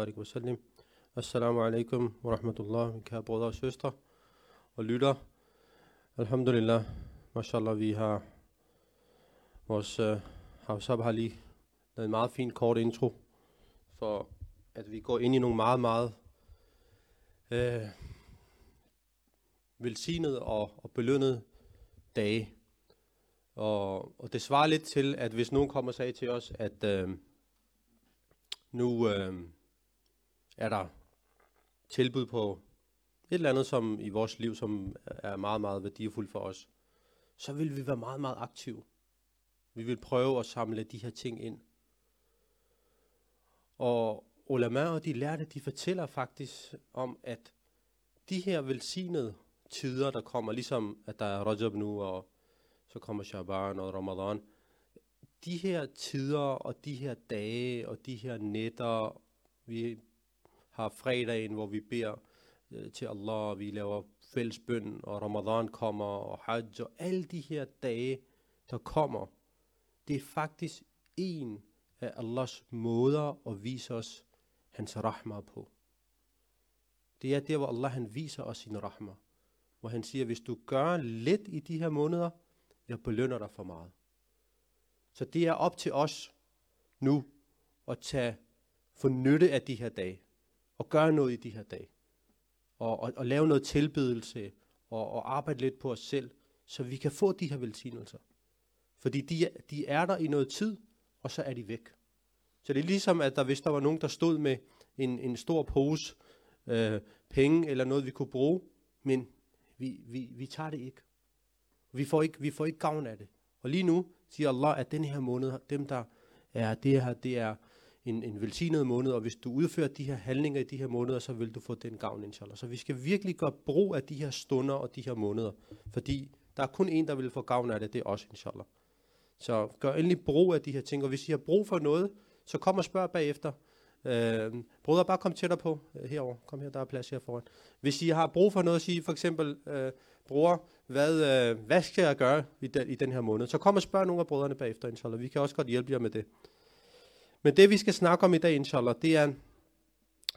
barik wa sallim. Assalamu alaikum wa rahmatullah, min kære brødre og søstre og lytter. Alhamdulillah, mashallah, vi har vores øh, uh, Havsab har lige lavet en meget fin kort intro, for at vi går ind i nogle meget, meget uh, velsignede og, og belønnede dage. Og, og det svarer lidt til, at hvis nogen kommer og sagde til os, at uh, nu øh, er der tilbud på et eller andet som i vores liv, som er meget, meget værdifuldt for os, så vil vi være meget, meget aktive. Vi vil prøve at samle de her ting ind. Og ulama og de lærte, de fortæller faktisk om, at de her velsignede tider, der kommer, ligesom at der er Rajab nu, og så kommer Shaban og Ramadan, de her tider og de her dage og de her nætter, vi har fredagen, hvor vi beder øh, til Allah, vi laver fælles bøn, og Ramadan kommer, og Hajj, og alle de her dage, der kommer, det er faktisk en af Allahs måder at vise os hans rahma på. Det er der, hvor Allah han viser os sin rahma. Hvor han siger, hvis du gør lidt i de her måneder, jeg belønner dig for meget. Så det er op til os nu at tage for nytte af de her dage. Og gøre noget i de her dage. Og, og, og lave noget tilbedelse. Og, og arbejde lidt på os selv. Så vi kan få de her velsignelser. Fordi de, de er der i noget tid, og så er de væk. Så det er ligesom, at der, hvis der var nogen, der stod med en, en stor pose øh, penge, eller noget, vi kunne bruge, men vi, vi, vi tager det ikke. Vi får ikke, vi får ikke gavn af det. Og lige nu siger Allah, at den her måned, dem der er det her, det er en, en velsignet måned, og hvis du udfører de her handlinger i de her måneder, så vil du få den gavn, inshallah. Så vi skal virkelig gøre brug af de her stunder og de her måneder, fordi der er kun en, der vil få gavn af det, det er os, inshallah. Så gør endelig brug af de her ting, og hvis I har brug for noget, så kom og spørg bagefter. Øh, brødre, bare kom tættere på øh, herover. Kom her, der er plads her foran. Hvis I har brug for noget, sige for eksempel, øh, bror, hvad, øh, hvad skal jeg gøre i den, i den her måned? Så kom og spørg nogle af brødrene bagefter, inshallah. Vi kan også godt hjælpe jer med det. Men det, vi skal snakke om i dag, inshallah, det er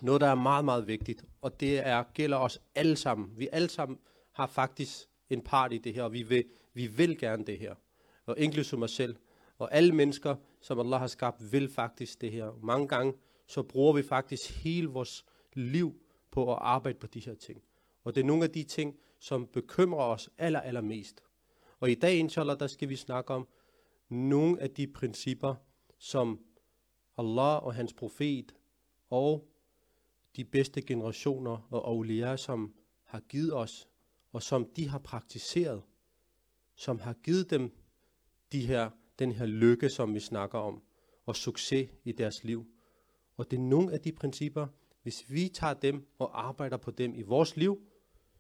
noget, der er meget, meget vigtigt. Og det er, gælder os alle sammen. Vi alle sammen har faktisk en part i det her, og vi vil, vi vil gerne det her. Og inklusive mig selv. Og alle mennesker, som Allah har skabt, vil faktisk det her. Mange gange, så bruger vi faktisk hele vores liv på at arbejde på de her ting. Og det er nogle af de ting, som bekymrer os aller, allermest. Og i dag, inshallah, der skal vi snakke om nogle af de principper, som Allah og hans profet og de bedste generationer og awliya, som har givet os, og som de har praktiseret, som har givet dem de her, den her lykke, som vi snakker om, og succes i deres liv. Og det er nogle af de principper, hvis vi tager dem og arbejder på dem i vores liv,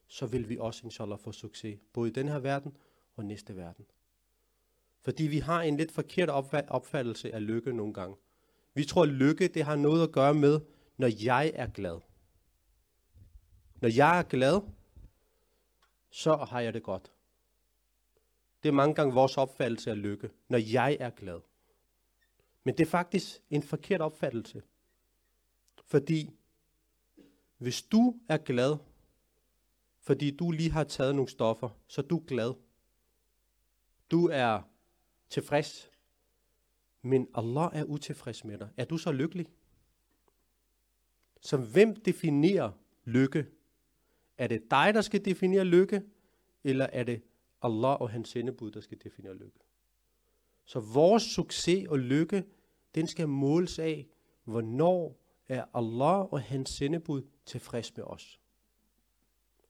så vil vi også inshallah få succes, både i den her verden og næste verden. Fordi vi har en lidt forkert opfattelse af lykke nogle gange. Vi tror, at lykke det har noget at gøre med, når jeg er glad. Når jeg er glad, så har jeg det godt. Det er mange gange vores opfattelse af lykke, når jeg er glad. Men det er faktisk en forkert opfattelse. Fordi hvis du er glad, fordi du lige har taget nogle stoffer, så er du glad. Du er tilfreds. Men Allah er utilfreds med dig. Er du så lykkelig? Så hvem definerer lykke? Er det dig, der skal definere lykke? Eller er det Allah og hans sendebud, der skal definere lykke? Så vores succes og lykke, den skal måles af, hvornår er Allah og hans sendebud tilfreds med os.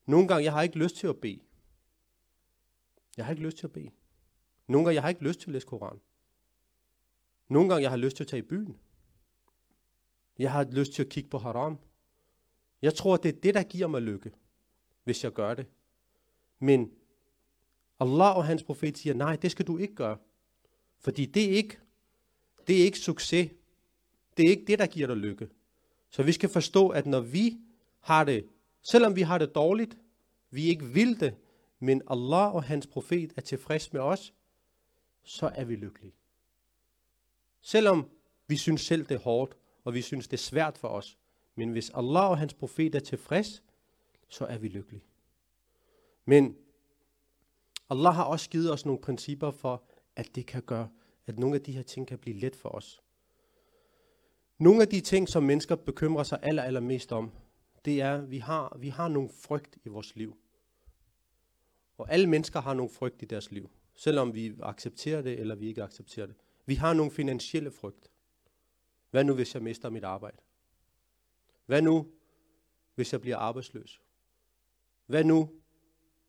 Nogle gange, jeg har ikke lyst til at bede. Jeg har ikke lyst til at bede. Nogle gange, jeg har ikke lyst til at læse Koranen. Nogle gange, jeg har lyst til at tage i byen. Jeg har lyst til at kigge på haram. Jeg tror, det er det, der giver mig lykke, hvis jeg gør det. Men Allah og hans profet siger, nej, det skal du ikke gøre. Fordi det er ikke, det er ikke succes. Det er ikke det, der giver dig lykke. Så vi skal forstå, at når vi har det, selvom vi har det dårligt, vi ikke vil det, men Allah og hans profet er tilfreds med os, så er vi lykkelige. Selvom vi synes selv, det er hårdt, og vi synes, det er svært for os, Men hvis Allah og hans profet er tilfreds, så er vi lykkelige. Men Allah har også givet os nogle principper for, at det kan gøre, at nogle af de her ting kan blive let for os. Nogle af de ting, som mennesker bekymrer sig aller, aller mest om, det er, at vi har, vi har nogle frygt i vores liv. Og alle mennesker har nogle frygt i deres liv, selvom vi accepterer det, eller vi ikke accepterer det. Vi har nogle finansielle frygt. Hvad nu, hvis jeg mister mit arbejde? Hvad nu, hvis jeg bliver arbejdsløs? Hvad nu,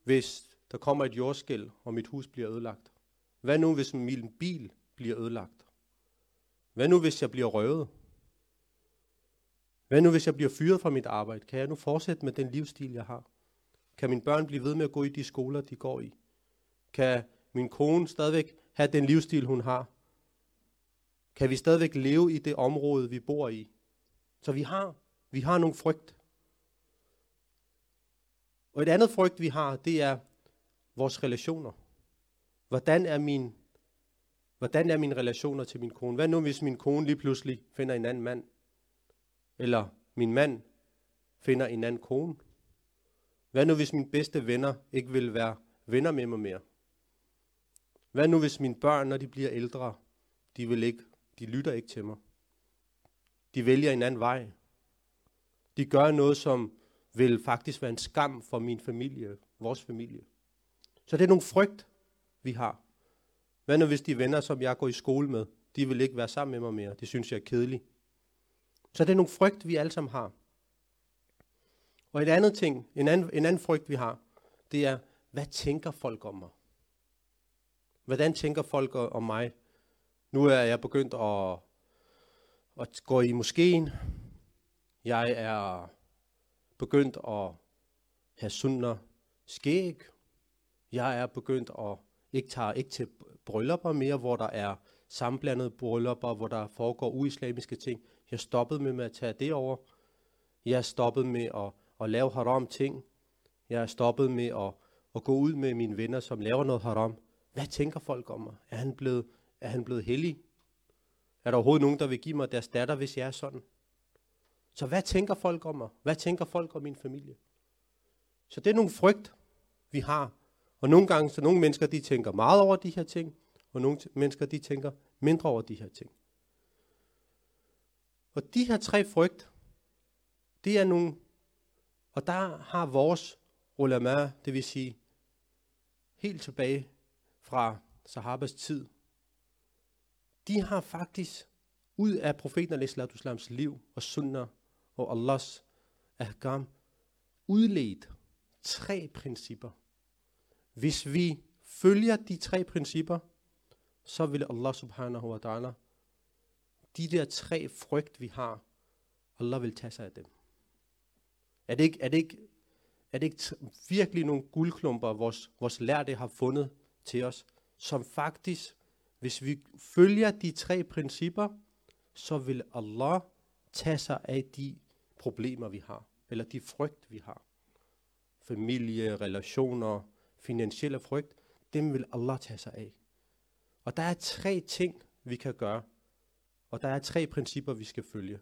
hvis der kommer et jordskæld, og mit hus bliver ødelagt? Hvad nu, hvis min bil bliver ødelagt? Hvad nu, hvis jeg bliver røvet? Hvad nu, hvis jeg bliver fyret fra mit arbejde? Kan jeg nu fortsætte med den livsstil, jeg har? Kan mine børn blive ved med at gå i de skoler, de går i? Kan min kone stadigvæk have den livsstil, hun har? Kan vi stadigvæk leve i det område, vi bor i? Så vi har, vi har nogle frygt. Og et andet frygt, vi har, det er vores relationer. Hvordan er min Hvordan er mine relationer til min kone? Hvad nu, hvis min kone lige pludselig finder en anden mand? Eller min mand finder en anden kone? Hvad nu, hvis mine bedste venner ikke vil være venner med mig mere? Hvad nu, hvis mine børn, når de bliver ældre, de, vil ikke, de lytter ikke til mig? De vælger en anden vej. De gør noget, som vil faktisk være en skam for min familie, vores familie. Så det er nogle frygt, vi har. Hvad nu hvis de venner, som jeg går i skole med, de vil ikke være sammen med mig mere. Det synes jeg er kedeligt. Så det er nogle frygt, vi alle sammen har. Og et andet ting, en anden, en anden frygt, vi har, det er, hvad tænker folk om mig? Hvordan tænker folk om mig? Nu er jeg begyndt at, at gå i moskeen. Jeg er begyndt at have sunder skæg. Jeg er begyndt at ikke tage ikke til bryllupper mere, hvor der er sammenblandede bryllupper, hvor der foregår uislamiske ting. Jeg stoppede med, med at tage det over. Jeg er stoppet med at, at lave haram ting. Jeg er stoppet med at, at gå ud med mine venner, som laver noget haram. Hvad tænker folk om mig? Er han blevet, er han blevet hellig? Er der overhovedet nogen, der vil give mig deres datter, hvis jeg er sådan? Så hvad tænker folk om mig? Hvad tænker folk om min familie? Så det er nogle frygt, vi har. Og nogle gange, så nogle mennesker, de tænker meget over de her ting, og nogle mennesker, de tænker mindre over de her ting. Og de her tre frygt, det er nogle, og der har vores ulama, det vil sige helt tilbage fra sahabas tid, de har faktisk ud af profeten al liv og sunnah og Allahs ahkam udledt tre principper. Hvis vi følger de tre principper, så vil Allah subhanahu wa ta'ala, de der tre frygt, vi har, Allah vil tage sig af dem. Er det ikke, er det ikke, er det ikke virkelig nogle guldklumper, vores, vores lærte har fundet til os, som faktisk, hvis vi følger de tre principper, så vil Allah tage sig af de problemer, vi har, eller de frygt, vi har. Familie, relationer, finansielle frygt, dem vil Allah tage sig af. Og der er tre ting, vi kan gøre. Og der er tre principper, vi skal følge.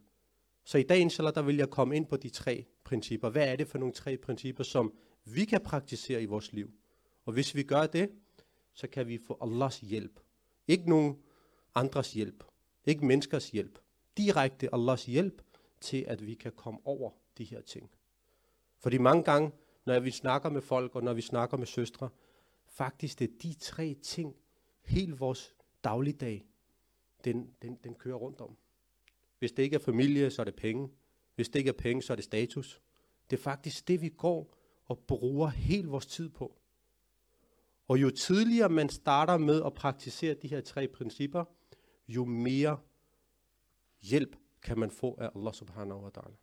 Så i dag, inshallah, der vil jeg komme ind på de tre principper. Hvad er det for nogle tre principper, som vi kan praktisere i vores liv? Og hvis vi gør det, så kan vi få Allahs hjælp. Ikke nogen andres hjælp. Ikke menneskers hjælp. Direkte Allahs hjælp til, at vi kan komme over de her ting. Fordi mange gange, når vi snakker med folk, og når vi snakker med søstre, faktisk det er de tre ting, hele vores dagligdag, den, den, den kører rundt om. Hvis det ikke er familie, så er det penge. Hvis det ikke er penge, så er det status. Det er faktisk det, vi går og bruger hele vores tid på. Og jo tidligere man starter med at praktisere de her tre principper, jo mere hjælp kan man få af Allah subhanahu wa ta'ala.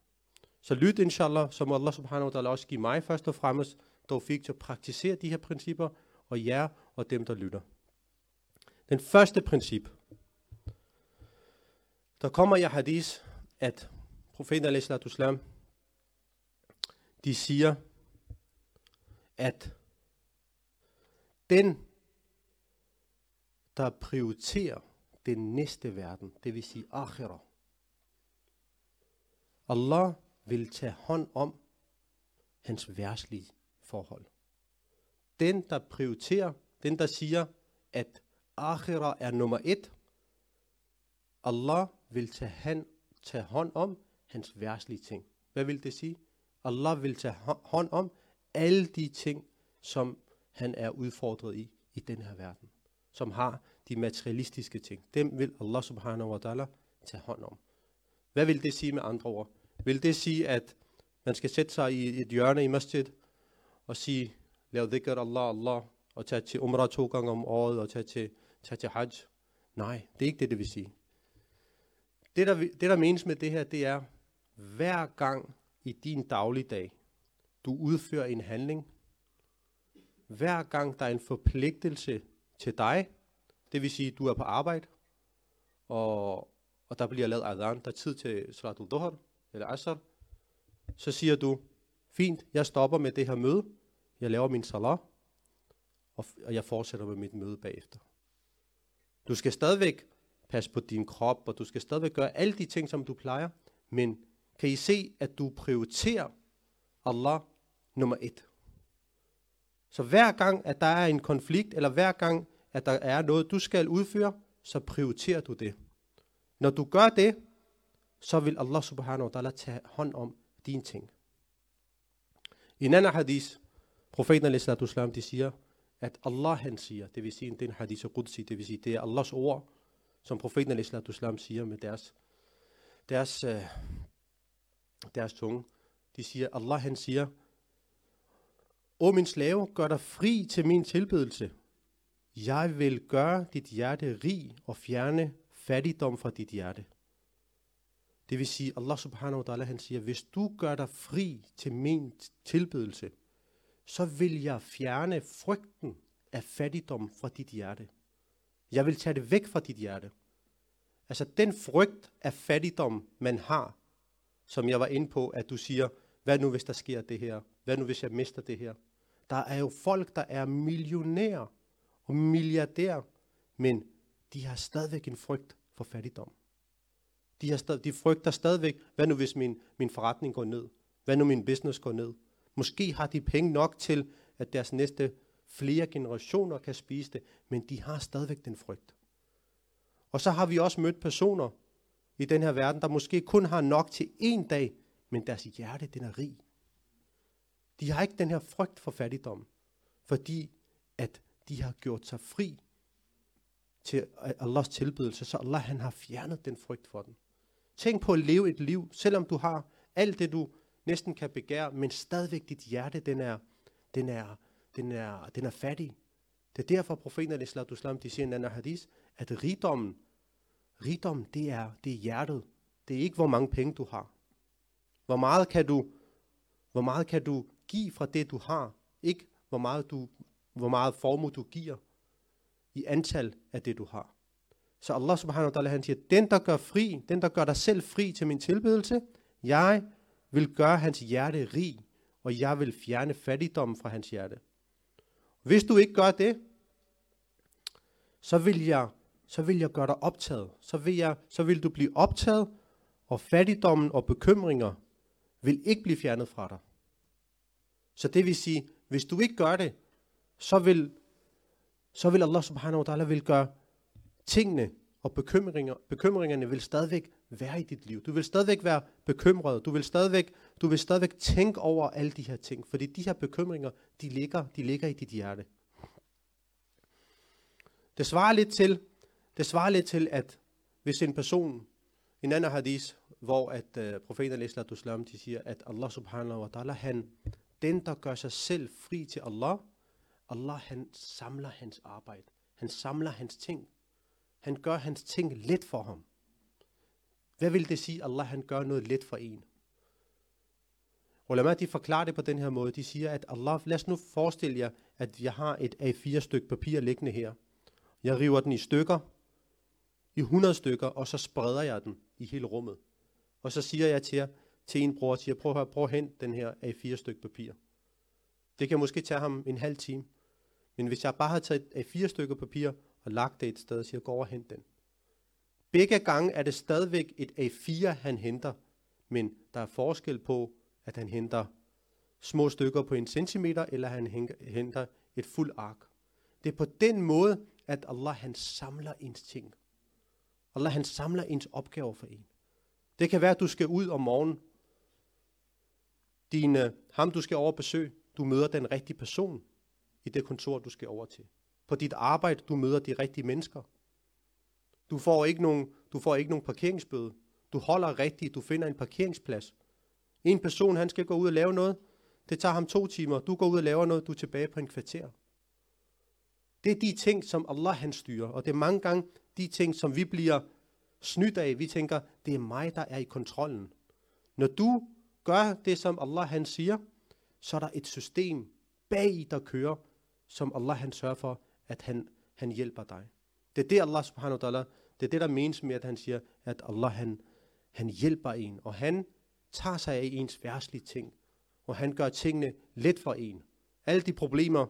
Så lyt inshallah, som Allah subhanahu wa ta'ala også give mig først og fremmest, dog fik til at praktisere de her principper, og jer og dem, der lytter. Den første princip. Der kommer i hadith, at profeten al de siger, at den, der prioriterer den næste verden, det vil sige akhirah, Allah vil tage hånd om hans værtslige forhold. Den, der prioriterer, den, der siger, at akhira er nummer et, Allah vil tage, han, tage hånd om hans værtslige ting. Hvad vil det sige? Allah vil tage hånd om alle de ting, som han er udfordret i, i den her verden. Som har de materialistiske ting. Dem vil Allah subhanahu wa ta'ala tage hånd om. Hvad vil det sige med andre ord? Vil det sige, at man skal sætte sig i et hjørne i masjid og sige, lav dhikr Allah, Allah, og tage til umrah to gange om året, og tage til, tage til hajj? Nej, det er ikke det, det vil sige. Det der, det, der menes med det her, det er, hver gang i din dagligdag, du udfører en handling, hver gang der er en forpligtelse til dig, det vil sige, du er på arbejde, og, og der bliver lavet adhan, der er tid til salatul duhar, eller asr, så siger du, fint, jeg stopper med det her møde, jeg laver min salat, og, og jeg fortsætter med mit møde bagefter. Du skal stadigvæk passe på din krop, og du skal stadigvæk gøre alle de ting, som du plejer, men kan I se, at du prioriterer Allah nummer et. Så hver gang, at der er en konflikt, eller hver gang, at der er noget, du skal udføre, så prioriterer du det. Når du gør det, så vil Allah subhanahu wa ta'ala tage hånd om dine ting. I en anden hadith, profeten al de siger, at Allah han siger, det vil sige, det er en hadith qudsi, det vil sige, det er Allahs ord, som profeten al siger med deres, deres, øh, deres tunge. De siger, Allah han siger, O min slave, gør dig fri til min tilbedelse. Jeg vil gøre dit hjerte rig og fjerne fattigdom fra dit hjerte. Det vil sige, Allah subhanahu wa ta'ala, han siger, hvis du gør dig fri til min tilbedelse, så vil jeg fjerne frygten af fattigdom fra dit hjerte. Jeg vil tage det væk fra dit hjerte. Altså den frygt af fattigdom, man har, som jeg var inde på, at du siger, hvad nu hvis der sker det her? Hvad nu hvis jeg mister det her? Der er jo folk, der er millionærer og milliardærer, men de har stadigvæk en frygt for fattigdom. De, har stadig, de frygter stadigvæk, hvad nu hvis min, min forretning går ned? Hvad nu min business går ned? Måske har de penge nok til, at deres næste flere generationer kan spise det, men de har stadigvæk den frygt. Og så har vi også mødt personer i den her verden, der måske kun har nok til en dag, men deres hjerte, den er rig. De har ikke den her frygt for fattigdom, fordi at de har gjort sig fri til Allahs tilbedelse, så Allah han har fjernet den frygt for den. Tænk på at leve et liv, selvom du har alt det, du næsten kan begære, men stadigvæk dit hjerte, den er, den er, den er, den er fattig. Det er derfor profeten al islam, de siger i en anden hadith, at rigdommen, rigdom, det er, det er hjertet. Det er ikke, hvor mange penge du har. Hvor meget kan du, hvor meget kan du Giv fra det, du har? Ikke, hvor meget, du, hvor meget formue du giver i antal af det, du har. Så Allah subhanahu wa ta'ala, han siger, den der gør fri, den der gør dig selv fri til min tilbedelse, jeg vil gøre hans hjerte rig, og jeg vil fjerne fattigdommen fra hans hjerte. Hvis du ikke gør det, så vil jeg, så vil jeg gøre dig optaget. Så vil, jeg, så vil du blive optaget, og fattigdommen og bekymringer vil ikke blive fjernet fra dig. Så det vil sige, hvis du ikke gør det, så vil, så vil Allah subhanahu wa ta'ala vil gøre tingene og bekymringer, bekymringerne vil stadigvæk være i dit liv. Du vil stadigvæk være bekymret. Du vil stadigvæk, du vil stadigvæk tænke over alle de her ting. Fordi de her bekymringer, de ligger, de ligger i dit hjerte. Det svarer lidt til, det svarer lidt til, at hvis en person, en anden hadith, hvor at uh, profeten al de siger, at Allah subhanahu wa ta'ala, han, den der gør sig selv fri til Allah, Allah han samler hans arbejde. Han samler hans ting. Han gør hans ting let for ham. Hvad vil det sige, Allah han gør noget let for en? Ulama, de forklarer det på den her måde. De siger, at Allah, lad os nu forestille jer, at jeg har et A4-stykke papir liggende her. Jeg river den i stykker, i 100 stykker, og så spreder jeg den i hele rummet. Og så siger jeg til, jer, til en bror, siger, prøv at, prøv at hente den her A4-stykke papir. Det kan måske tage ham en halv time. Men hvis jeg bare har taget A4 stykker papir og lagt det et sted, og siger, gå over og hent den. Begge gange er det stadigvæk et A4, han henter. Men der er forskel på, at han henter små stykker på en centimeter, eller han henter et fuld ark. Det er på den måde, at Allah han samler ens ting. Allah han samler ens opgaver for en. Det kan være, at du skal ud om morgenen. Din, øh, ham, du skal over besøg, du møder den rigtige person i det kontor, du skal over til. På dit arbejde, du møder de rigtige mennesker. Du får ikke nogen, du får ikke nogen parkeringsbøde. Du holder rigtigt, du finder en parkeringsplads. En person, han skal gå ud og lave noget. Det tager ham to timer. Du går ud og laver noget, du er tilbage på en kvarter. Det er de ting, som Allah han styrer. Og det er mange gange de ting, som vi bliver snydt af. Vi tænker, det er mig, der er i kontrollen. Når du gør det, som Allah han siger, så er der et system bag, der kører, som Allah han sørger for, at han, han hjælper dig. Det er det, Allah subhanahu wa ta'ala, det er det, der menes med, at han siger, at Allah han, han hjælper en, og han tager sig af ens værtslige ting, og han gør tingene let for en. Alle de problemer,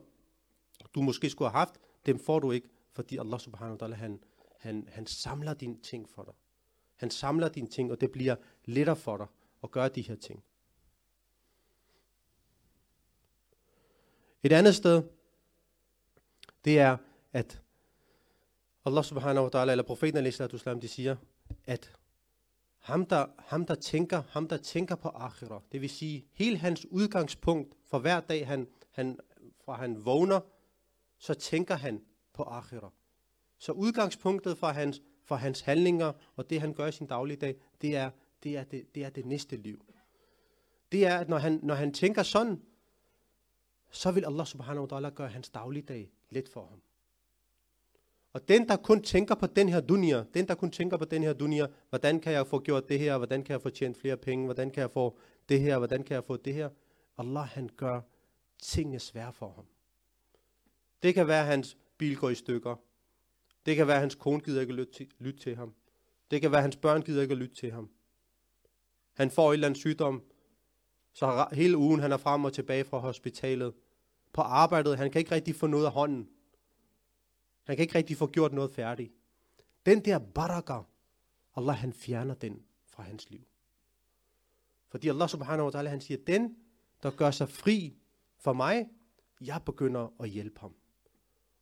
du måske skulle have haft, dem får du ikke, fordi Allah subhanahu wa ta'ala, han, han, han samler dine ting for dig. Han samler dine ting, og det bliver lettere for dig at gøre de her ting. Et andet sted, det er, at Allah subhanahu wa ta'ala, eller profeten al de siger, at ham der, ham der tænker, ham der tænker på akhira, det vil sige, hele hans udgangspunkt for hver dag, han, han, fra han vågner, så tænker han på akhira. Så udgangspunktet for hans, for hans handlinger og det, han gør i sin dagligdag, det er det, er det, det, er det næste liv. Det er, at når han, når han tænker sådan, så vil Allah subhanahu wa ta'ala gøre hans dagligdag let for ham. Og den, der kun tænker på den her dunia, den, der kun tænker på den her dunia, hvordan kan jeg få gjort det her, hvordan kan jeg få tjent flere penge, hvordan kan jeg få det her, hvordan kan jeg få det her. Allah, han gør tingene svære for ham. Det kan være, at hans bil går i stykker. Det kan være, at hans kone gider ikke lytte til, lytte til ham. Det kan være, at hans børn gider ikke lytte til ham. Han får et eller andet sygdom, så hele ugen han er frem og tilbage fra hospitalet. På arbejdet, han kan ikke rigtig få noget af hånden. Han kan ikke rigtig få gjort noget færdigt. Den der baraka, Allah han fjerner den fra hans liv. Fordi Allah subhanahu wa ta'ala, han siger, den, der gør sig fri for mig, jeg begynder at hjælpe ham.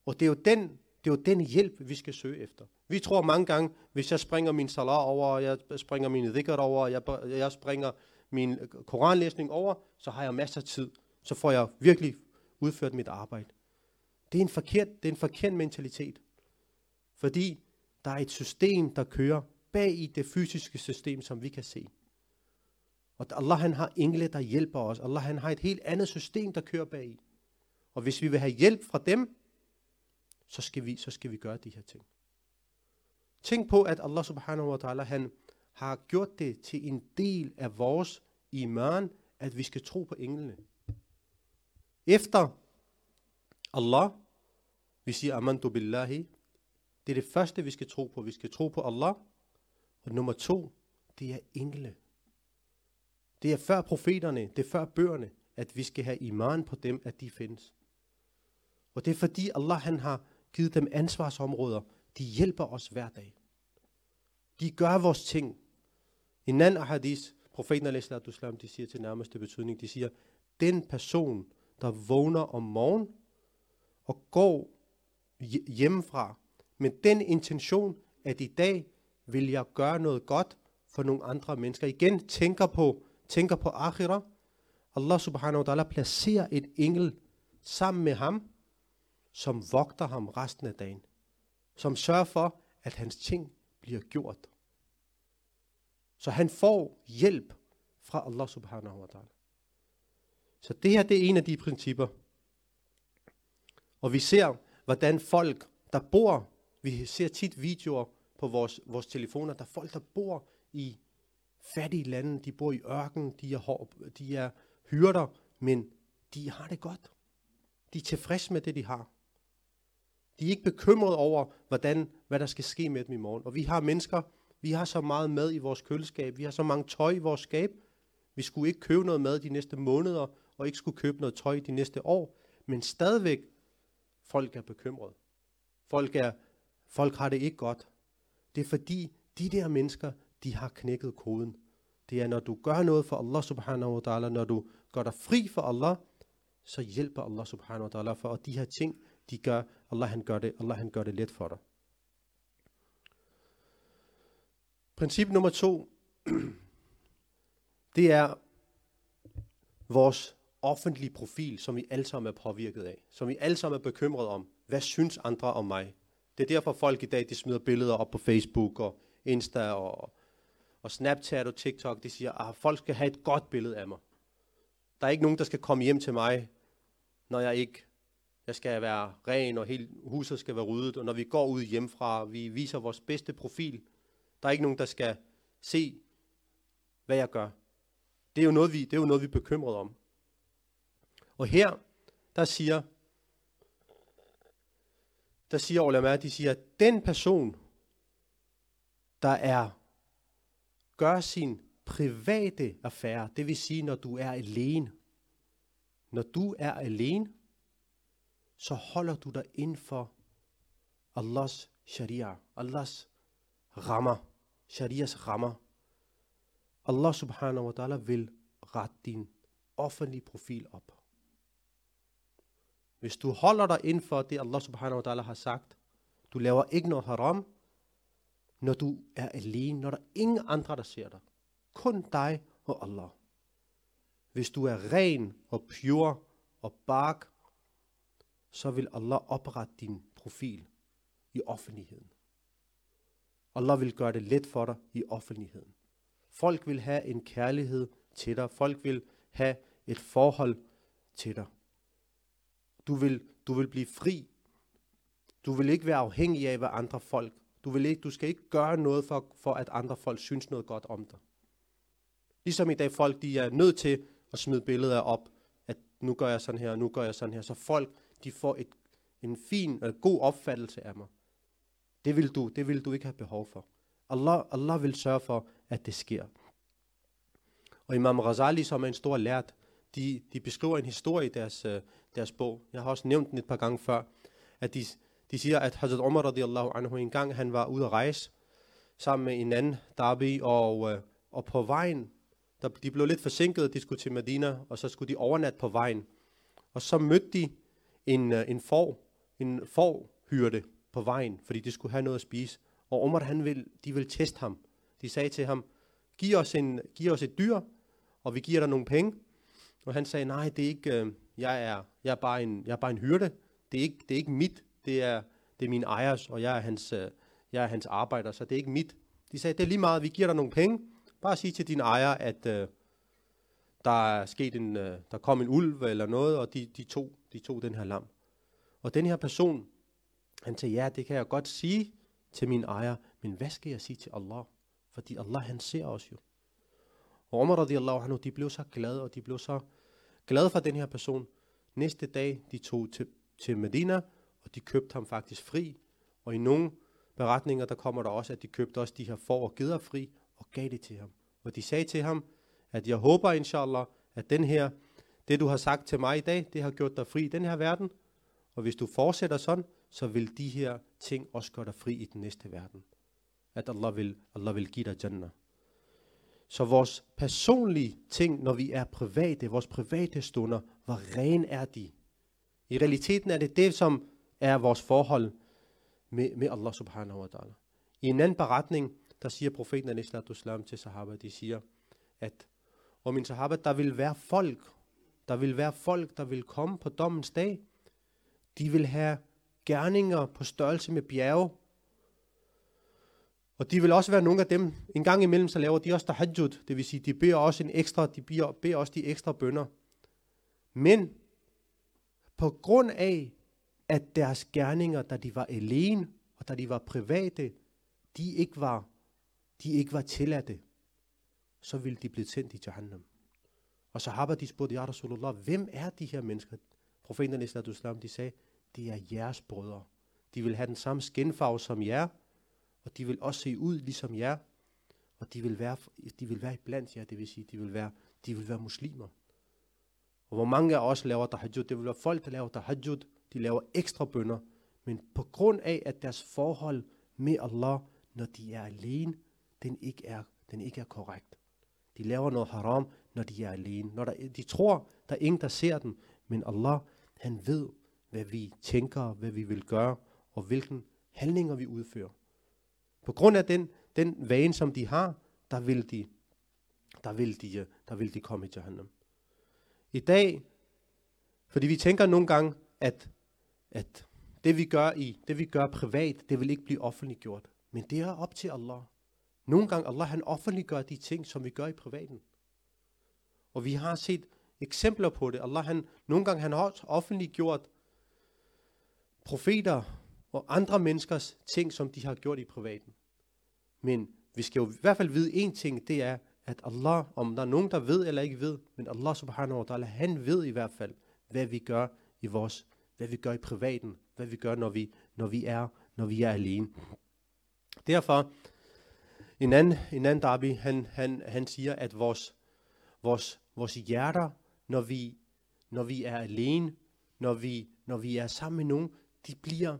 Og det er jo den, det er jo den hjælp, vi skal søge efter. Vi tror mange gange, hvis jeg springer min salat over, jeg springer min dhikr over, jeg, jeg springer min øh, koranlæsning over, så har jeg masser af tid. Så får jeg virkelig udført mit arbejde. Det er en forkert, det er en forkert mentalitet. Fordi der er et system, der kører bag i det fysiske system, som vi kan se. Og Allah han har engle, der hjælper os. Allah han har et helt andet system, der kører bag i. Og hvis vi vil have hjælp fra dem, så skal vi, så skal vi gøre de her ting. Tænk på, at Allah subhanahu wa ta'ala, han har gjort det til en del af vores iman, at vi skal tro på englene. Efter Allah, vi siger amantu billahi, det er det første, vi skal tro på. Vi skal tro på Allah. Og nummer to, det er engle. Det er før profeterne, det er før bøgerne, at vi skal have iman på dem, at de findes. Og det er fordi Allah han har givet dem ansvarsområder. De hjælper os hver dag. De gør vores ting. En anden hadis, profeten al de siger til nærmeste betydning, de siger, den person, der vågner om morgen og går hjemmefra med den intention, at i dag vil jeg gøre noget godt for nogle andre mennesker. Igen tænker på, tænker på akhira. Allah subhanahu wa ta'ala placerer et engel sammen med ham, som vogter ham resten af dagen. Som sørger for, at hans ting bliver gjort. Så han får hjælp fra Allah subhanahu wa ta'ala. Så det her det er en af de principper. Og vi ser, hvordan folk, der bor, vi ser tit videoer på vores, vores telefoner, der er folk, der bor i fattige lande, de bor i ørken, de er, de er hyrder, men de har det godt. De er tilfredse med det, de har. De er ikke bekymrede over, hvordan, hvad der skal ske med dem i morgen. Og vi har mennesker, vi har så meget mad i vores køleskab, vi har så mange tøj i vores skab. Vi skulle ikke købe noget mad de næste måneder, og ikke skulle købe noget tøj de næste år. Men stadigvæk, folk er bekymrede. Folk, er, folk har det ikke godt. Det er fordi, de der mennesker, de har knækket koden. Det er, når du gør noget for Allah subhanahu wa ta'ala, når du gør dig fri for Allah, så hjælper Allah subhanahu wa ta'ala for, at de her ting, de gør, Allah han gør det, Allah han gør det let for dig. Princip nummer to, det er vores offentlige profil, som vi alle sammen er påvirket af, som vi alle sammen er bekymret om. Hvad synes andre om mig? Det er derfor folk i dag, de smider billeder op på Facebook og Insta og, og Snapchat og TikTok. De siger, at folk skal have et godt billede af mig. Der er ikke nogen, der skal komme hjem til mig, når jeg ikke jeg skal være ren, og hele huset skal være ryddet. Og når vi går ud hjemmefra, vi viser vores bedste profil. Der er ikke nogen, der skal se, hvad jeg gør. Det er jo noget, vi, det er jo noget, vi er bekymret om. Og her, der siger, der siger ulama, de siger, at den person, der er, gør sin private affære, det vil sige, når du er alene. Når du er alene, så holder du dig inden for Allahs sharia, Allahs rammer, sharias rammer. Allah subhanahu wa ta'ala vil rette din offentlige profil op. Hvis du holder dig inden for det, Allah subhanahu wa ta'ala har sagt, du laver ikke noget haram, når du er alene, når der er ingen andre, der ser dig. Kun dig og Allah. Hvis du er ren og pure og bark, så vil Allah oprette din profil i offentligheden. Allah vil gøre det let for dig i offentligheden. Folk vil have en kærlighed til dig. Folk vil have et forhold til dig. Du vil, du vil blive fri. Du vil ikke være afhængig af, hvad andre folk. Du, vil ikke, du skal ikke gøre noget for, for, at andre folk synes noget godt om dig. Ligesom i dag folk, de er nødt til at smide billeder op, at nu gør jeg sådan her, og nu gør jeg sådan her. Så folk, de får et, en fin og god opfattelse af mig. Det vil, du, det vil du ikke have behov for. Allah, Allah vil sørge for, at det sker. Og Imam Ghazali, som er en stor lært, de, de beskriver en historie i deres, øh, deres bog. Jeg har også nævnt den et par gange før, at de, de siger, at Hazrat Umar radiallahu anhu en gang, han var ude at rejse sammen med en anden Dabi, og, øh, og på vejen, der, de blev lidt forsinket, de skulle til Medina, og så skulle de overnatte på vejen. Og så mødte de en, øh, en får, en forhyrte på vejen, fordi de skulle have noget at spise. Og Umar, han vil, de vil teste ham. De sagde til ham, giv os, en, giv os et dyr, og vi giver dig nogle penge. Og han sagde, nej, det er ikke, øh, jeg, er, jeg, er bare en, jeg er bare en hyrde. Det er ikke, det er ikke mit, det er, det er min ejers, og jeg er, hans, øh, jeg er hans arbejder, så det er ikke mit. De sagde, det er lige meget, vi giver dig nogle penge. Bare sig til din ejer, at øh, der er sket en, øh, der kom en ulv eller noget, og de, de, tog, de tog den her lam. Og den her person, han sagde, ja, det kan jeg godt sige til min ejer, men hvad skal jeg sige til Allah? Fordi Allah, han ser os jo. Og Umar radiallahu anhu, de blev så glade, og de blev så glade for den her person. Næste dag, de tog til, til Medina, og de købte ham faktisk fri. Og i nogle beretninger, der kommer der også, at de købte også de her får og geder fri, og gav det til ham. Og de sagde til ham, at jeg håber, inshallah, at den her, det du har sagt til mig i dag, det har gjort dig fri i den her verden. Og hvis du fortsætter sådan, så vil de her ting også gøre dig fri i den næste verden. At Allah vil, Allah vil give dig Jannah. Så vores personlige ting, når vi er private, vores private stunder, hvor ren er de? I realiteten er det det, som er vores forhold med, med Allah subhanahu wa ta'ala. I en anden beretning, der siger profeten al til sahaba, de siger, at og min sahaba, der vil være folk, der vil være folk, der vil komme på dommens dag. De vil have gerninger på størrelse med bjerge, og de vil også være nogle af dem, en gang imellem så laver de også tahajjud, det vil sige, de beder også en ekstra, de beder, beder også de ekstra bønder. Men på grund af, at deres gerninger, da de var alene, og da de var private, de ikke var, de ikke var tilladte, så ville de blive tændt i Jahannam. Og så har de spurgt, Ja Rasulullah, hvem er de her mennesker? Profeten Islam, de sagde, det er jeres brødre. De vil have den samme skinfarve som jer, og de vil også se ud ligesom jer, og de vil være, de vil være blandt jer, det vil sige, de vil være, de vil være muslimer. Og hvor mange af os laver tahajjud, det vil være folk, der laver tahajjud, de laver ekstra bønder, men på grund af, at deres forhold med Allah, når de er alene, den ikke er, den ikke er korrekt. De laver noget haram, når de er alene. Når der, de tror, der er ingen, der ser dem. Men Allah, han ved, hvad vi tænker, hvad vi vil gøre, og hvilken handlinger vi udfører. På grund af den, den vane, som de har, der vil de, der vil de, øh, der vil de komme i Jahannam. I dag, fordi vi tænker nogle gange, at, at det vi gør i, det vi gør privat, det vil ikke blive offentliggjort. Men det er op til Allah. Nogle gange Allah han offentliggør de ting, som vi gør i privaten. Og vi har set eksempler på det. Allah han, nogle gange han har også offentliggjort profeter og andre menneskers ting, som de har gjort i privaten. Men vi skal jo i hvert fald vide en ting, det er, at Allah, om der er nogen, der ved eller ikke ved, men Allah subhanahu wa ta'ala, han ved i hvert fald, hvad vi gør i vores, hvad vi gør i privaten, hvad vi gør, når vi, når vi er, når vi er alene. Derfor, en anden, en anden derby, han, han, han siger, at vores, vores, vores hjerter, når vi, når vi er alene, når vi, når vi er sammen med nogen, de bliver,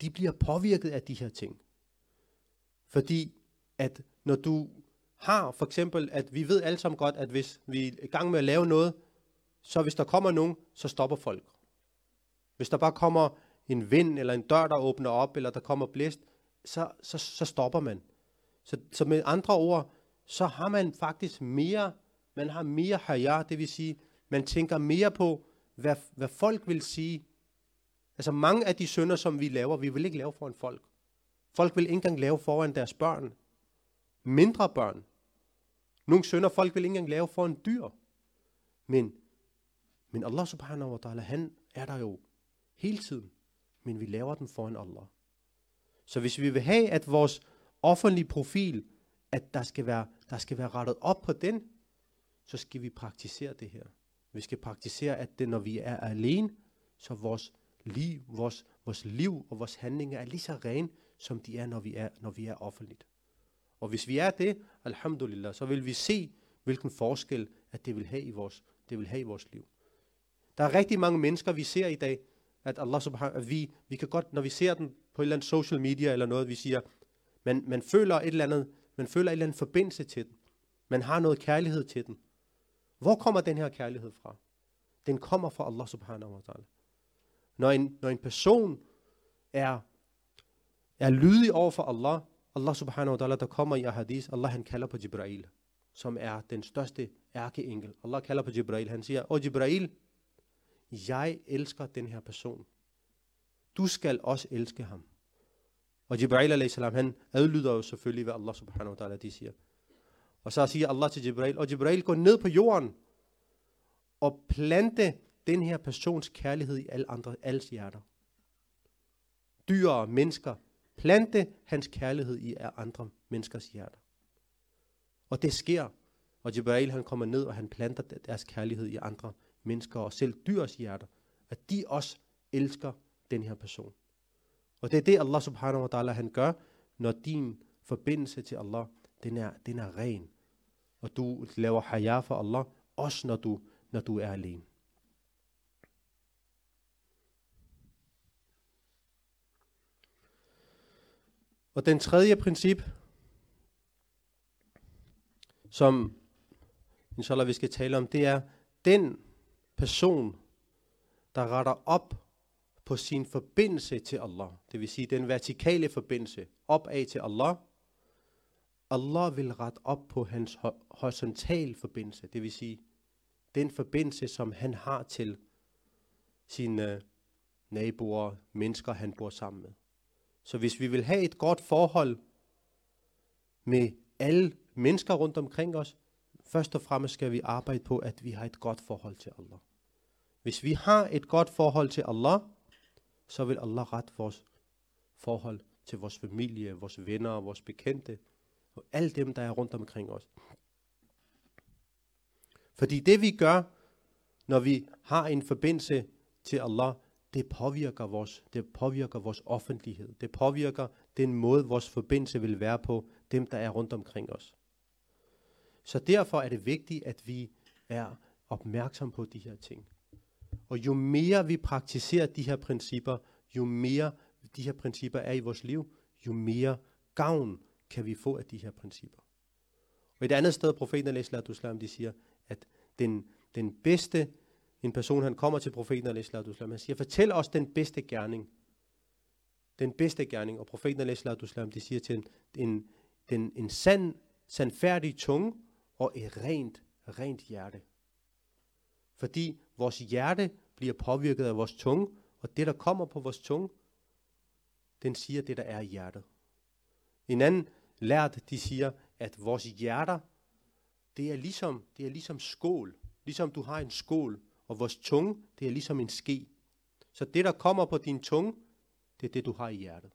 de bliver påvirket af de her ting. Fordi at når du har for eksempel, at vi ved alle sammen godt, at hvis vi er i gang med at lave noget, så hvis der kommer nogen, så stopper folk. Hvis der bare kommer en vind, eller en dør, der åbner op, eller der kommer blæst, så, så, så stopper man. Så, så med andre ord, så har man faktisk mere, man har mere haya, det vil sige, man tænker mere på, hvad, hvad folk vil sige. Altså mange af de sønder, som vi laver, vi vil ikke lave foran folk. Folk vil ikke engang lave foran deres børn. Mindre børn. Nogle sønder, folk vil ikke engang lave foran dyr. Men, men Allah subhanahu wa ta'ala, han er der jo hele tiden. Men vi laver den foran Allah. Så hvis vi vil have, at vores offentlige profil, at der skal være, der skal være rettet op på den, så skal vi praktisere det her. Vi skal praktisere, at det, når vi er alene, så vores liv, vores, vores liv og vores handlinger er lige så rene, som de er, når vi er, når vi er offentligt. Og hvis vi er det, alhamdulillah, så vil vi se, hvilken forskel, at det vil have i vores, det vil have i vores liv. Der er rigtig mange mennesker, vi ser i dag, at Allah subhanahu, at vi, vi kan godt, når vi ser den på et eller andet social media eller noget, vi siger, man, man føler et eller andet, man føler et eller andet forbindelse til den. Man har noget kærlighed til den. Hvor kommer den her kærlighed fra? Den kommer fra Allah subhanahu wa ta'ala. Når en, når en person er, er lydig over for Allah, Allah subhanahu wa ta'ala, der kommer i hadith, Allah han kalder på Jibrail, som er den største ærkeengel. Allah kalder på Jibrail, han siger, Åh Jibrail, jeg elsker den her person. Du skal også elske ham. Og Jibrail a.s. han adlyder jo selvfølgelig, hvad Allah subhanahu wa ta'ala de siger. Og så siger Allah til Jibrail, og Jibrail går ned på jorden og plante den her persons kærlighed i alle andre, alles hjerter. Dyr og mennesker, plante hans kærlighed i andre menneskers hjerter. Og det sker, og Jibreel han kommer ned, og han planter deres kærlighed i andre mennesker, og selv dyrs hjerter, at de også elsker den her person. Og det er det, Allah subhanahu wa ta'ala han gør, når din forbindelse til Allah, den er, den er ren. Og du laver haya for Allah, også når du, når du er alene. Og den tredje princip, som inshallah vi skal tale om, det er den person, der retter op på sin forbindelse til Allah. Det vil sige den vertikale forbindelse opad til Allah. Allah vil rette op på hans horisontale forbindelse. Det vil sige den forbindelse, som han har til sine øh, naboer, mennesker, han bor sammen med. Så hvis vi vil have et godt forhold med alle mennesker rundt omkring os, først og fremmest skal vi arbejde på, at vi har et godt forhold til Allah. Hvis vi har et godt forhold til Allah, så vil Allah rette vores forhold til vores familie, vores venner, vores bekendte, og alle dem, der er rundt omkring os. Fordi det vi gør, når vi har en forbindelse til Allah, det påvirker vores, det påvirker vores offentlighed. Det påvirker den måde, vores forbindelse vil være på dem, der er rundt omkring os. Så derfor er det vigtigt, at vi er opmærksom på de her ting. Og jo mere vi praktiserer de her principper, jo mere de her principper er i vores liv, jo mere gavn kan vi få af de her principper. Og et andet sted, profeten al de siger, at den, den bedste, en person, han kommer til profeten al han siger, fortæl os den bedste gerning. Den bedste gerning. Og profeten al de siger til en, en, en, en sand, sandfærdig tunge og et rent, rent hjerte. Fordi vores hjerte bliver påvirket af vores tunge, og det, der kommer på vores tunge, den siger det, der er i hjertet. En anden lært, de siger, at vores hjerter, det er ligesom, det er ligesom skål. Ligesom du har en skål, og vores tunge, det er ligesom en ske. Så det, der kommer på din tunge, det er det, du har i hjertet.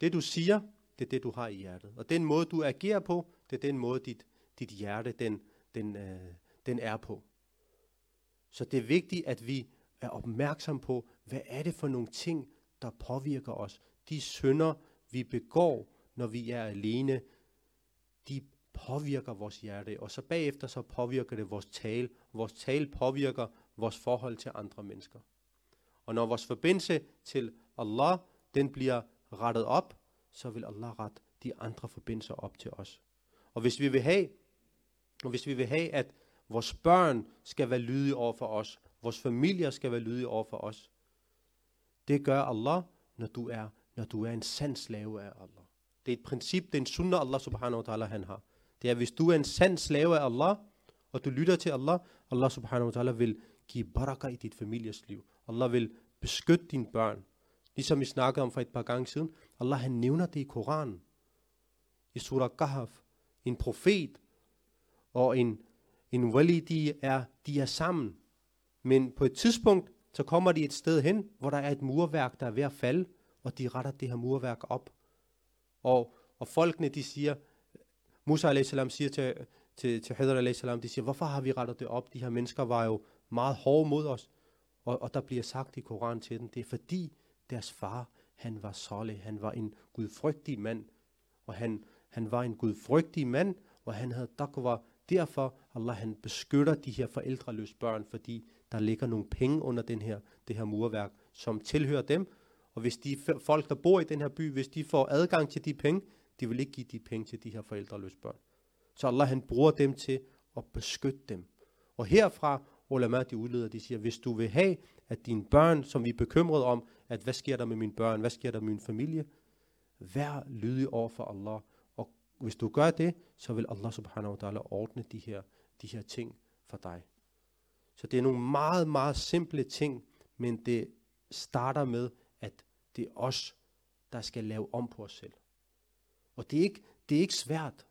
Det, du siger, det er det, du har i hjertet. Og den måde, du agerer på, det er den måde, dit, dit hjerte, den, den, øh, den er på. Så det er vigtigt, at vi er opmærksom på, hvad er det for nogle ting, der påvirker os. De synder, vi begår, når vi er alene, de påvirker vores hjerte, og så bagefter så påvirker det vores tale. Vores tale påvirker vores forhold til andre mennesker. Og når vores forbindelse til Allah, den bliver rettet op, så vil Allah rette de andre forbindelser op til os. Og hvis vi vil have, og hvis vi vil have, at vores børn skal være lydige over for os, vores familier skal være lydige over for os, det gør Allah, når du er, når du er en sand slave af Allah. Det er et princip, det er en sunnah Allah subhanahu wa ta'ala han har. Det er, hvis du er en sand slave af Allah, og du lytter til Allah, Allah subhanahu wa ta'ala vil give baraka i dit families liv. Allah vil beskytte dine børn. Ligesom vi snakkede om for et par gange siden. Allah han nævner det i Koranen. I surah Kahf. En profet og en, en wali, de er, de er sammen. Men på et tidspunkt, så kommer de et sted hen, hvor der er et murværk, der er ved at falde, og de retter det her murværk op. Og, og folkene, de siger, Musa a.s. siger til, til, til Hadr a.s., de siger, hvorfor har vi rettet det op? De her mennesker var jo meget hårde mod os. Og, og der bliver sagt i Koranen til dem, det er fordi deres far, han var solid, han var en gudfrygtig mand. Og han, han var en gudfrygtig mand, og han havde takwa. Derfor, Allah han beskytter de her forældreløse børn, fordi der ligger nogle penge under den her, det her murværk, som tilhører dem. Og hvis de folk, der bor i den her by, hvis de får adgang til de penge, de vil ikke give de penge til de her forældreløse børn. Så Allah han bruger dem til at beskytte dem. Og herfra, ulama de udleder, de siger, hvis du vil have, at dine børn, som vi er bekymrede om, at hvad sker der med mine børn, hvad sker der med min familie, vær lydig over for Allah. Og hvis du gør det, så vil Allah subhanahu wa ta'ala ordne de her, de her ting for dig. Så det er nogle meget, meget simple ting, men det starter med, at det er os, der skal lave om på os selv. Og det er ikke, det er ikke svært.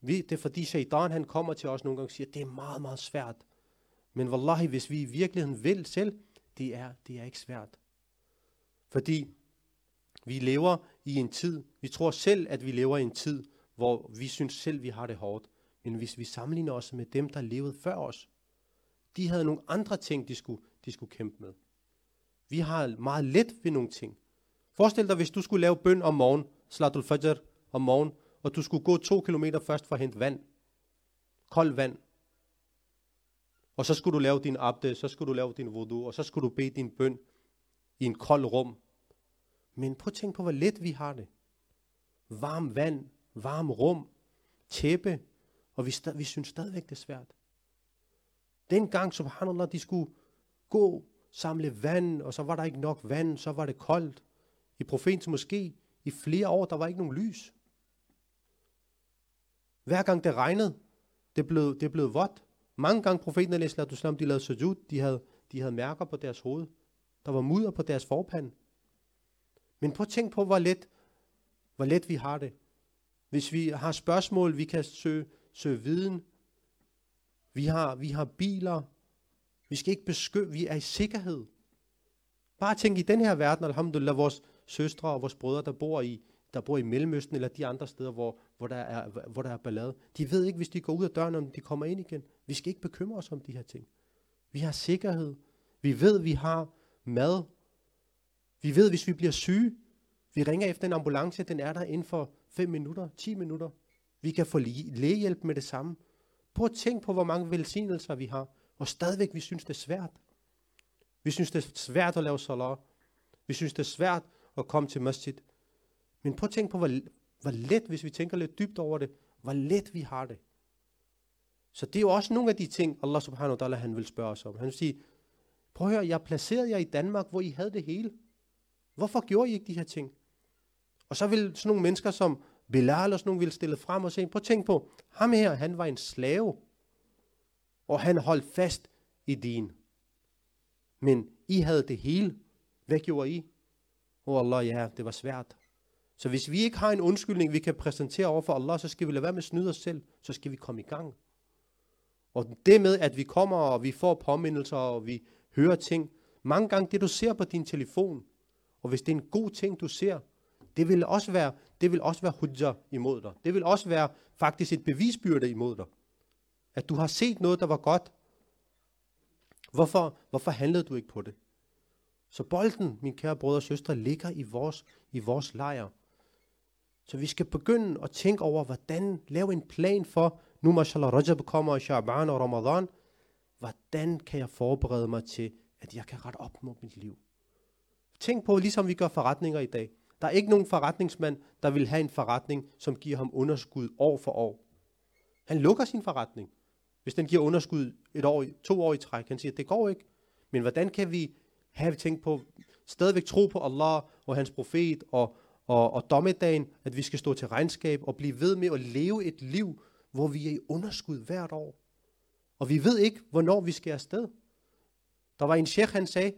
Vi, det er fordi shaitan han kommer til os nogle gange og siger, det er meget, meget svært. Men wallahi, hvis vi i virkeligheden vil selv, det er, det er ikke svært. Fordi vi lever i en tid, vi tror selv, at vi lever i en tid, hvor vi synes selv, vi har det hårdt. Men hvis vi sammenligner os med dem, der levede før os, de havde nogle andre ting, de skulle, de skulle kæmpe med. Vi har meget let ved nogle ting. Forestil dig, hvis du skulle lave bøn om morgenen, Slatul Fajr om morgen, og du skulle gå to kilometer først for at hente vand. Kold vand. Og så skulle du lave din abde, så skulle du lave din wudu, og så skulle du bede din bøn i en kold rum. Men prøv at tænke på, hvor let vi har det. Varm vand, varm rum, tæppe, og vi, vi synes stadigvæk, det er svært. Dengang, subhanallah, de skulle gå, samle vand, og så var der ikke nok vand, så var det koldt. I profetens måske, i flere år, der var ikke nogen lys. Hver gang det regnede, det blev, det blev vådt. Mange gange profeten al islam, de lavede sujud, de havde, de havde mærker på deres hoved. Der var mudder på deres forpande. Men prøv at tænk på, hvor let, hvor let vi har det. Hvis vi har spørgsmål, vi kan søge, søge viden. Vi har, vi har biler. Vi skal ikke beskytte, vi er i sikkerhed. Bare tænk i den her verden, alhamdulillah, vores, søstre og vores brødre, der bor i, der bor i Mellemøsten eller de andre steder, hvor, hvor, der er, hvor der er ballade. De ved ikke, hvis de går ud af døren, om de kommer ind igen. Vi skal ikke bekymre os om de her ting. Vi har sikkerhed. Vi ved, vi har mad. Vi ved, hvis vi bliver syge, vi ringer efter en ambulance, den er der inden for 5 minutter, 10 minutter. Vi kan få lægehjælp med det samme. Prøv at tænk på, hvor mange velsignelser vi har, og stadigvæk vi synes, det er svært. Vi synes, det er svært at lave salat. Vi synes, det er svært og kom til masjid. Men prøv at tænke på, hvor, hvor let, hvis vi tænker lidt dybt over det, Hvor let vi har det. Så det er jo også nogle af de ting, Allah subhanahu wa ta'ala, han vil spørge os om. Han vil sige, prøv at høre, jeg placerede jer i Danmark, hvor I havde det hele. Hvorfor gjorde I ikke de her ting? Og så vil sådan nogle mennesker som Bilal og sådan nogle vil stille frem og sige, prøv at tænk på, ham her, han var en slave. Og han holdt fast i din. Men I havde det hele. Hvad gjorde I? Oh Allah, ja, det var svært. Så hvis vi ikke har en undskyldning, vi kan præsentere over for Allah, så skal vi lade være med at snyde os selv. Så skal vi komme i gang. Og det med, at vi kommer, og vi får påmindelser, og vi hører ting. Mange gange det, du ser på din telefon, og hvis det er en god ting, du ser, det vil også være, det vil også være hujja imod dig. Det vil også være faktisk et bevisbyrde imod dig. At du har set noget, der var godt. Hvorfor, hvorfor handlede du ikke på det? Så bolden, min kære brødre og søstre, ligger i vores, i vores lejr. Så vi skal begynde at tænke over, hvordan lave en plan for, nu mashallah Rajab kommer, Sha'ban og Ramadan, hvordan kan jeg forberede mig til, at jeg kan rette op mod mit liv? Tænk på, ligesom vi gør forretninger i dag. Der er ikke nogen forretningsmand, der vil have en forretning, som giver ham underskud år for år. Han lukker sin forretning. Hvis den giver underskud et år, to år i træk, han siger, at det går ikke. Men hvordan kan vi have tænkt på, stadigvæk tro på Allah og hans profet og, og, og dommedagen, at vi skal stå til regnskab og blive ved med at leve et liv, hvor vi er i underskud hvert år. Og vi ved ikke, hvornår vi skal afsted. Der var en sheikh, han sagde,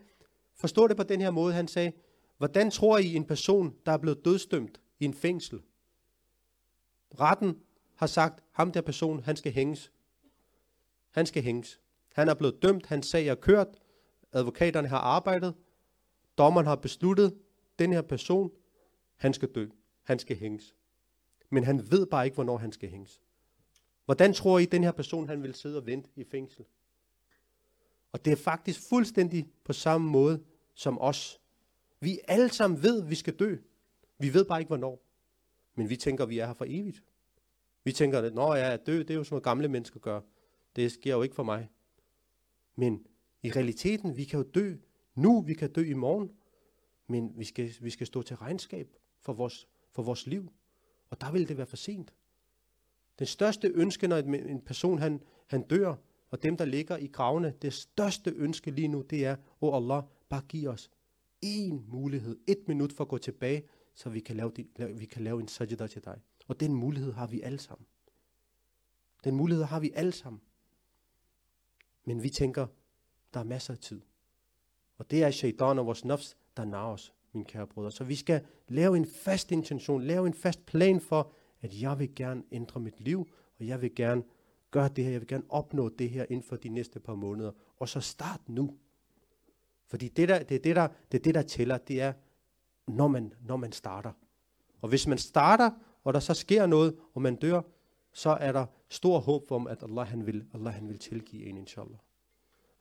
forstå det på den her måde, han sagde, hvordan tror I en person, der er blevet dødstømt i en fængsel? Retten har sagt, ham der person, han skal hænges. Han skal hænges. Han er blevet dømt, hans sag er kørt, advokaterne har arbejdet, dommeren har besluttet, den her person, han skal dø, han skal hænges. Men han ved bare ikke, hvornår han skal hænges. Hvordan tror I, den her person, han vil sidde og vente i fængsel? Og det er faktisk fuldstændig på samme måde som os. Vi alle sammen ved, at vi skal dø. Vi ved bare ikke, hvornår. Men vi tænker, at vi er her for evigt. Vi tænker, at når jeg er død, det er jo sådan noget gamle mennesker gør. Det sker jo ikke for mig. Men i realiteten, vi kan jo dø nu, vi kan dø i morgen. Men vi skal, vi skal stå til regnskab for vores, for vores liv. Og der vil det være for sent. Den største ønske, når en person han, han dør, og dem, der ligger i gravene, det største ønske lige nu, det er, åh oh Allah, bare giv os en mulighed, et minut for at gå tilbage, så vi kan lave, de, vi kan lave en sajda til dig. Og den mulighed har vi alle sammen. Den mulighed har vi alle sammen. Men vi tænker, der er masser af tid. Og det er shaitan og vores nafs, der narer os, mine kære brødre. Så vi skal lave en fast intention, lave en fast plan for, at jeg vil gerne ændre mit liv, og jeg vil gerne gøre det her, jeg vil gerne opnå det her inden for de næste par måneder. Og så start nu. Fordi det, der, det, er det, der, det er det, der tæller, det er, når man, når man starter. Og hvis man starter, og der så sker noget, og man dør, så er der stor håb om, at Allah han vil, Allah, han vil tilgive en, inshallah.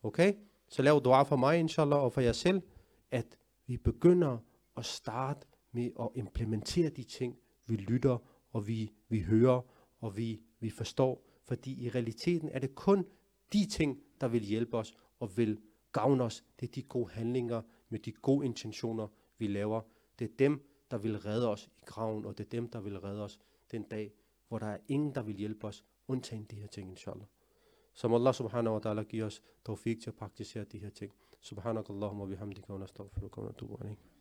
Okay? Så lav dua for mig, inshallah, og for jer selv, at vi begynder at starte med at implementere de ting, vi lytter, og vi, vi hører, og vi, vi forstår. Fordi i realiteten er det kun de ting, der vil hjælpe os og vil gavne os. Det er de gode handlinger med de gode intentioner, vi laver. Det er dem, der vil redde os i graven, og det er dem, der vil redde os den dag, hvor der er ingen, der vil hjælpe os, undtagen de her ting, inshallah. Som Allah subhanahu wa ta'ala giver os tawfiq til at praktisere de her ting. Subhanakallahumma bihamdika wa nastaghfiruka wa natubu alayk.